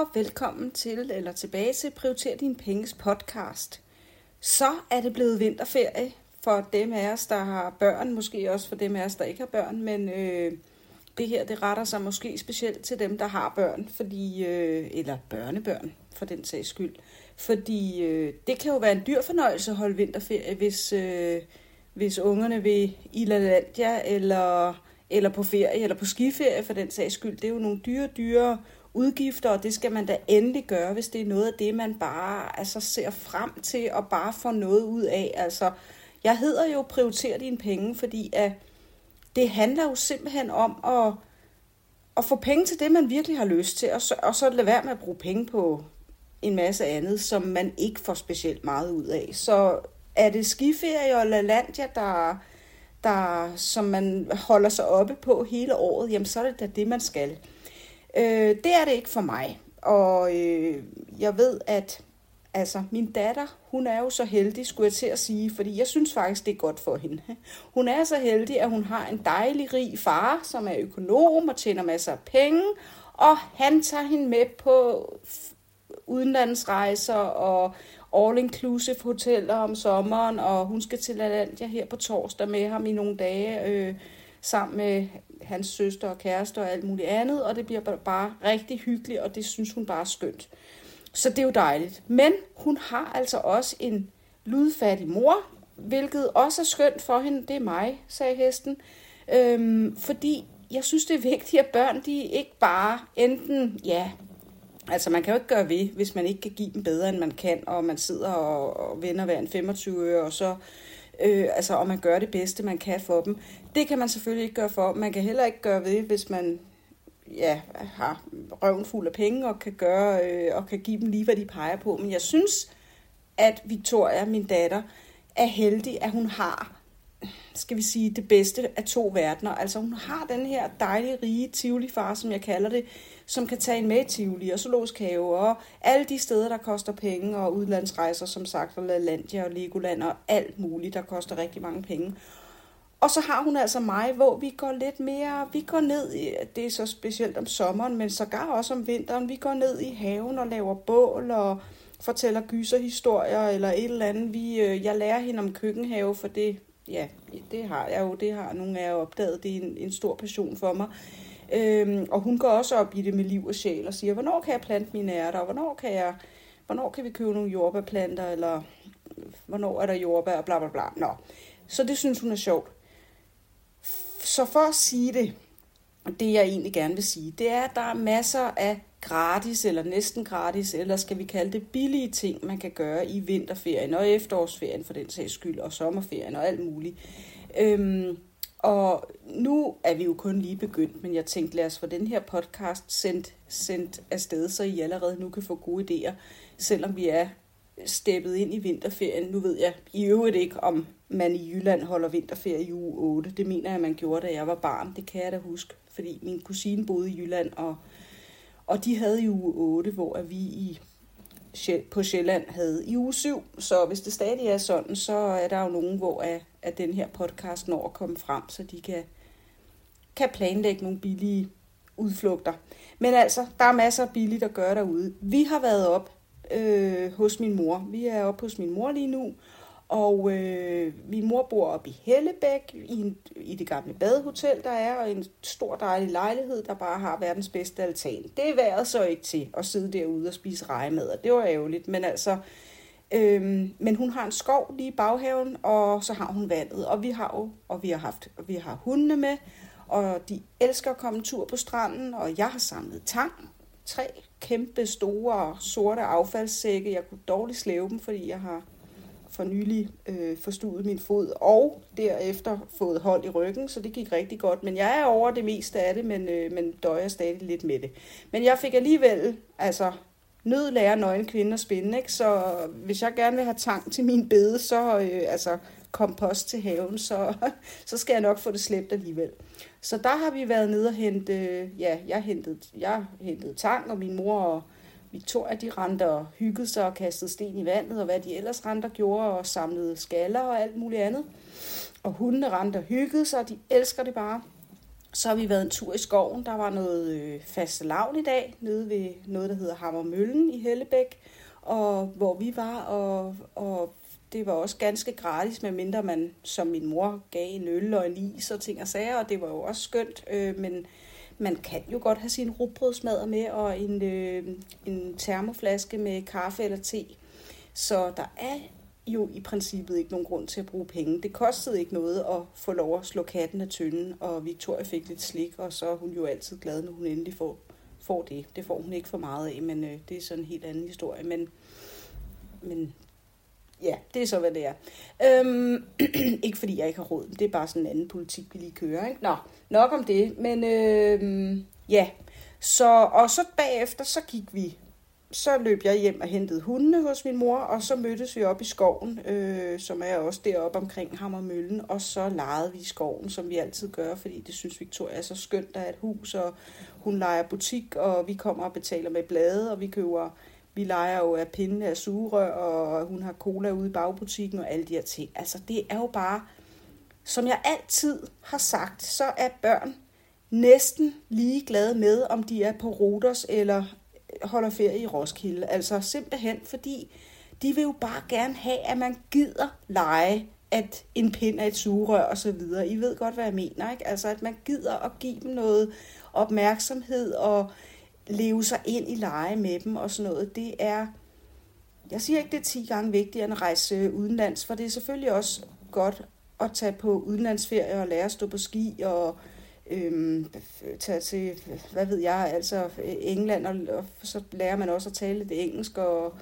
Og velkommen til, eller tilbage til Prioriter din penges podcast. Så er det blevet vinterferie for dem af os, der har børn, måske også for dem af os, der ikke har børn, men øh, det her, det retter sig måske specielt til dem, der har børn, fordi, øh, eller børnebørn, for den sags skyld. Fordi øh, det kan jo være en dyr fornøjelse at holde vinterferie, hvis, øh, hvis ungerne vil i LaLandia, eller, eller på ferie, eller på skiferie for den sags skyld. Det er jo nogle dyre, dyre udgifter, og det skal man da endelig gøre, hvis det er noget af det, man bare altså, ser frem til og bare får noget ud af. Altså, jeg hedder jo Prioriter dine penge, fordi at det handler jo simpelthen om at, at få penge til det, man virkelig har lyst til, og så, og så lade være med at bruge penge på en masse andet, som man ikke får specielt meget ud af. Så er det skiferie og LaLandia, der, der, som man holder sig oppe på hele året, jamen så er det da det, man skal. Øh, det er det ikke for mig. Og øh, jeg ved, at altså, min datter, hun er jo så heldig, skulle jeg til at sige, fordi jeg synes faktisk, det er godt for hende. Hun er så heldig, at hun har en dejlig, rig far, som er økonom og tjener masser af penge, og han tager hende med på udenlandsrejser og all-inclusive hoteller om sommeren, og hun skal til Atlantia her på torsdag med ham i nogle dage, øh, sammen med hans søster og kæreste og alt muligt andet, og det bliver bare rigtig hyggeligt, og det synes hun bare er skønt. Så det er jo dejligt. Men hun har altså også en ludfattig mor, hvilket også er skønt for hende. Det er mig, sagde hesten. Øhm, fordi jeg synes, det er vigtigt, at børn de ikke bare enten, ja, altså man kan jo ikke gøre ved, hvis man ikke kan give dem bedre, end man kan, og man sidder og, og vender hver en 25 øre, og så øh, øh, altså, og man gør det bedste, man kan for dem. Det kan man selvfølgelig ikke gøre for. Man kan heller ikke gøre ved, hvis man ja, har røven fuld af penge og kan, gøre, øh, og kan give dem lige, hvad de peger på. Men jeg synes, at Victoria, min datter, er heldig, at hun har skal vi sige, det bedste af to verdener. Altså hun har den her dejlige, rige Tivoli-far, som jeg kalder det, som kan tage en med i Tivoli og Zoologisk Have og alle de steder, der koster penge og udlandsrejser, som sagt, og Landia og Legoland og alt muligt, der koster rigtig mange penge. Og så har hun altså mig, hvor vi går lidt mere, vi går ned, i, det er så specielt om sommeren, men sågar også om vinteren, vi går ned i haven og laver bål og fortæller gyserhistorier eller et eller andet. Vi, øh, jeg lærer hende om køkkenhave, for det ja, det har jeg jo, det har nogle af jer opdaget, det er en, en stor passion for mig. Øhm, og hun går også op i det med liv og sjæl og siger, hvornår kan jeg plante mine ærter, og hvornår kan, jeg, hvornår kan vi købe nogle jordbærplanter, eller hvornår er der jordbær, og bla bla bla. Nå. Så det synes hun er sjovt. Så for at sige det, det jeg egentlig gerne vil sige, det er, at der er masser af gratis eller næsten gratis, eller skal vi kalde det billige ting, man kan gøre i vinterferien og efterårsferien for den sags skyld, og sommerferien og alt muligt. Øhm, og nu er vi jo kun lige begyndt, men jeg tænkte, lad os få den her podcast sendt, sendt afsted, så I allerede nu kan få gode idéer, selvom vi er steppet ind i vinterferien. Nu ved jeg i øvrigt ikke, om man i Jylland holder vinterferie i uge 8. Det mener jeg, man gjorde, da jeg var barn. Det kan jeg da huske, fordi min kusine boede i Jylland, og og de havde i uge 8, hvor vi i på Sjælland havde i uge 7. Så hvis det stadig er sådan, så er der jo nogen, hvor at, at den her podcast når at komme frem, så de kan, kan planlægge nogle billige udflugter. Men altså, der er masser af billigt at gøre derude. Vi har været op øh, hos min mor. Vi er oppe hos min mor lige nu, og øh, min mor bor oppe i Hellebæk, i, en, i det gamle badehotel, der er, og en stor dejlig lejlighed, der bare har verdens bedste altan. Det er været så ikke til at sidde derude og spise rejemad, og det var ærgerligt, men altså... Øh, men hun har en skov lige i baghaven, og så har hun vandet, og vi har jo, og vi har haft, og vi har hundene med, og de elsker at komme en tur på stranden, og jeg har samlet tang, tre kæmpe store sorte affaldssække. Jeg kunne dårligt slæve dem, fordi jeg har for nylig øh, forstuet min fod, og derefter fået hold i ryggen, så det gik rigtig godt. Men jeg er over det meste af det, men, øh, men døjer stadig lidt med det. Men jeg fik alligevel, altså nød lærer nøgen kvinde at spinde, ikke? så hvis jeg gerne vil have tang til min bede, så øh, altså kompost til haven, så, så skal jeg nok få det slæbt alligevel. Så der har vi været nede og hente, øh, ja, jeg hentede, jeg hentede tang, og min mor og Victoria, de rendte og hyggede sig og kastede sten i vandet, og hvad de ellers rendte og gjorde, og samlede skaller og alt muligt andet. Og hundene rendte og hyggede sig, og de elsker det bare. Så har vi været en tur i skoven. Der var noget øh, faste lavn i dag, nede ved noget, der hedder Hammermøllen i Hellebæk, og hvor vi var, og, og det var også ganske gratis, medmindre man, som min mor, gav en øl og en is og ting og sager, og det var jo også skønt, øh, men man kan jo godt have sin rugbrødsmadder med, og en, øh, en termoflaske med kaffe eller te. Så der er jo i princippet ikke nogen grund til at bruge penge. Det kostede ikke noget at få lov at slå katten af tynden, og Victoria fik lidt slik, og så er hun jo altid glad, når hun endelig får, får det. Det får hun ikke for meget af, men øh, det er sådan en helt anden historie. Men, men ja, det er så, hvad det er. Øhm, ikke fordi jeg ikke har råd, det er bare sådan en anden politik, vi lige kører. Ikke? Nå, nok om det, men øhm, ja. Så, og så bagefter, så gik vi så løb jeg hjem og hentede hundene hos min mor, og så mødtes vi op i skoven, øh, som er også deroppe omkring Hammermøllen, og så legede vi i skoven, som vi altid gør, fordi det synes Victoria er så skønt, der er et hus, og hun leger butik, og vi kommer og betaler med blade, og vi køber, vi leger jo af pinde af sugerør, og hun har cola ude i bagbutikken, og alle de her ting. Altså, det er jo bare, som jeg altid har sagt, så er børn næsten lige glade med, om de er på Rodos eller holder ferie i Roskilde. Altså simpelthen fordi, de vil jo bare gerne have, at man gider lege at en pind er et sugerør og så videre. I ved godt, hvad jeg mener, ikke? Altså, at man gider at give dem noget opmærksomhed og leve sig ind i lege med dem og sådan noget. Det er, jeg siger ikke, det er 10 gange vigtigere end at rejse udenlands, for det er selvfølgelig også godt at tage på udenlandsferie og lære at stå på ski og øhm, tage til, hvad ved jeg, altså øh, England, og, og så lærer man også at tale lidt engelsk og,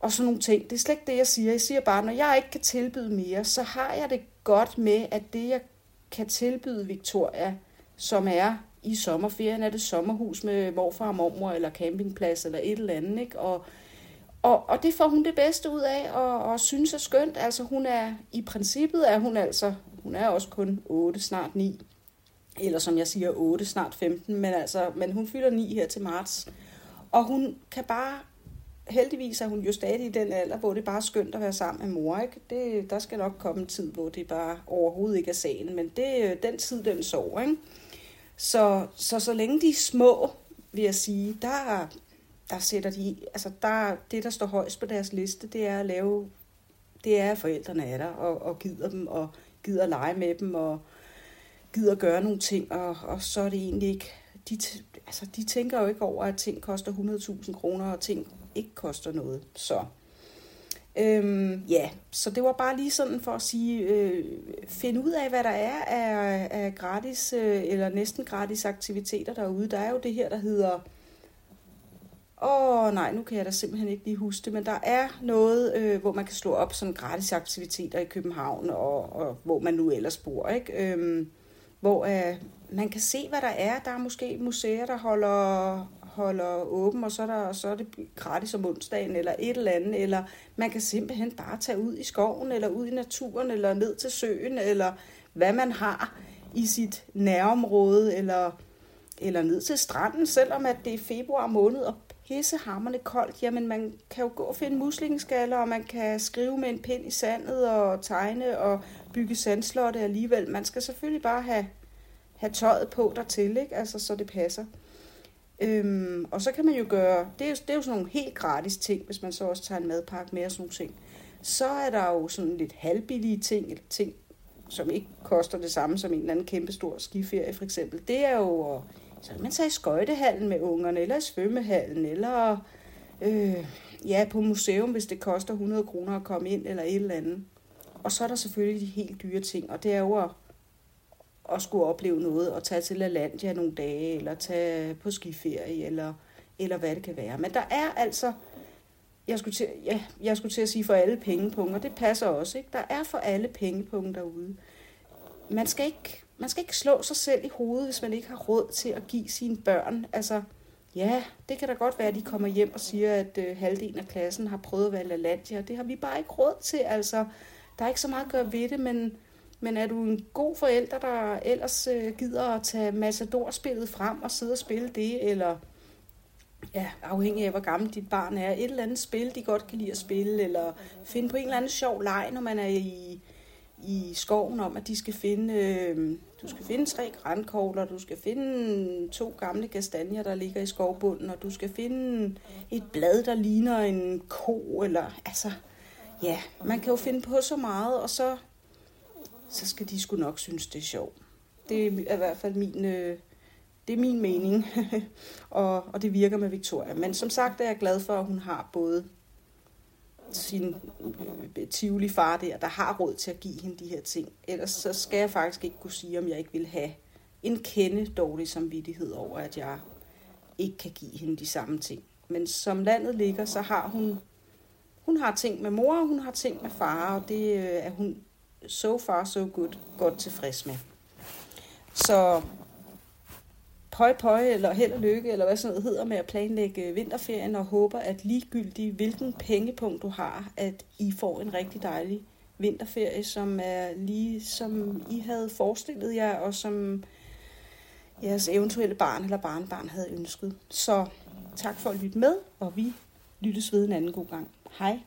og sådan nogle ting. Det er slet ikke det, jeg siger. Jeg siger bare, når jeg ikke kan tilbyde mere, så har jeg det godt med, at det, jeg kan tilbyde Victoria, som er i sommerferien, er det sommerhus med morfar og mormor, eller campingplads, eller et eller andet, ikke? Og, og, og det får hun det bedste ud af, og, og synes er skønt. Altså hun er, i princippet er hun altså, hun er også kun 8, snart 9 eller som jeg siger, 8, snart 15, men, altså, men hun fylder 9 her til marts. Og hun kan bare, heldigvis er hun jo stadig i den alder, hvor det er bare skønt at være sammen med mor. Ikke? Det, der skal nok komme en tid, hvor det bare overhovedet ikke er sagen, men det, øh, den tid, den sover. Ikke? Så, så så længe de er små, vil jeg sige, der, der sætter de, altså der, det, der står højst på deres liste, det er at lave, det er, at forældrene er der, og, og gider dem, og gider lege med dem, og, gider gøre nogle ting, og, og så er det egentlig ikke... De, altså, de tænker jo ikke over, at ting koster 100.000 kroner, og ting ikke koster noget. Så øhm, ja, så det var bare lige sådan for at sige, øh, finde ud af, hvad der er af, af gratis øh, eller næsten gratis aktiviteter derude. Der er jo det her, der hedder... Åh oh, nej, nu kan jeg da simpelthen ikke lige huske det, men der er noget, øh, hvor man kan slå op sådan gratis aktiviteter i København, og, og hvor man nu ellers bor, ikke? Øhm, hvor øh, man kan se, hvad der er. Der er måske museer, der holder, holder åben, og så er, der, så er det gratis om onsdagen, eller et eller andet, eller man kan simpelthen bare tage ud i skoven, eller ud i naturen, eller ned til søen, eller hvad man har i sit nærområde, eller, eller ned til stranden, selvom at det er februar måned, og pissehammerne koldt, jamen man kan jo gå og finde muslingeskaller, og man kan skrive med en pind i sandet, og tegne og bygge sandslotte alligevel. Man skal selvfølgelig bare have, have tøjet på dertil, ikke? Altså, så det passer. Øhm, og så kan man jo gøre, det er, jo, det er jo sådan nogle helt gratis ting, hvis man så også tager en madpakke med og sådan nogle ting. Så er der jo sådan lidt halvbillige ting, eller ting, som ikke koster det samme som en eller anden kæmpe stor skiferie for eksempel. Det er jo, så man tager i skøjtehallen med ungerne, eller i svømmehallen, eller øh, ja, på museum, hvis det koster 100 kroner at komme ind, eller et eller andet. Og så er der selvfølgelig de helt dyre ting, og det er jo at, at skulle opleve noget, og tage til LaLandia nogle dage, eller tage på skiferie, eller, eller hvad det kan være. Men der er altså, jeg skulle til, ja, jeg skulle til at sige for alle pengepunkter, det passer også, ikke? Der er for alle pengepunkter derude. Man skal ikke, man skal ikke slå sig selv i hovedet, hvis man ikke har råd til at give sine børn, altså, Ja, det kan da godt være, at de kommer hjem og siger, at øh, halvdelen af klassen har prøvet at være LaLandia. Det har vi bare ikke råd til, altså. Der er ikke så meget at gøre ved det, men, men er du en god forælder, der ellers øh, gider at tage Matador-spillet frem og sidde og spille det, eller ja, afhængig af, hvor gammel dit barn er, et eller andet spil, de godt kan lide at spille, eller finde på en eller anden sjov leg, når man er i, i skoven om, at de skal finde, øh, du skal finde tre grænkogler, du skal finde to gamle kastanjer, der ligger i skovbunden, og du skal finde et blad, der ligner en ko, eller altså, ja, man kan jo finde på så meget, og så, så skal de sgu nok synes, det er sjovt. Det er i hvert fald min, øh, det er min mening, og, og det virker med Victoria. Men som sagt er jeg glad for, at hun har både sin øh, tivoli far der, der har råd til at give hende de her ting. Ellers så skal jeg faktisk ikke kunne sige, om jeg ikke vil have en kende dårlig samvittighed over, at jeg ikke kan give hende de samme ting. Men som landet ligger, så har hun, hun har ting med mor, og hun har ting med far, og det øh, er hun so far so good godt tilfreds med. Så pøj pøj, eller held og lykke, eller hvad sådan noget hedder med at planlægge vinterferien, og håber, at ligegyldigt hvilken pengepunkt du har, at I får en rigtig dejlig vinterferie, som er lige som I havde forestillet jer, og som jeres eventuelle barn eller barnbarn havde ønsket. Så tak for at lytte med, og vi lyttes ved en anden god gang. Hej!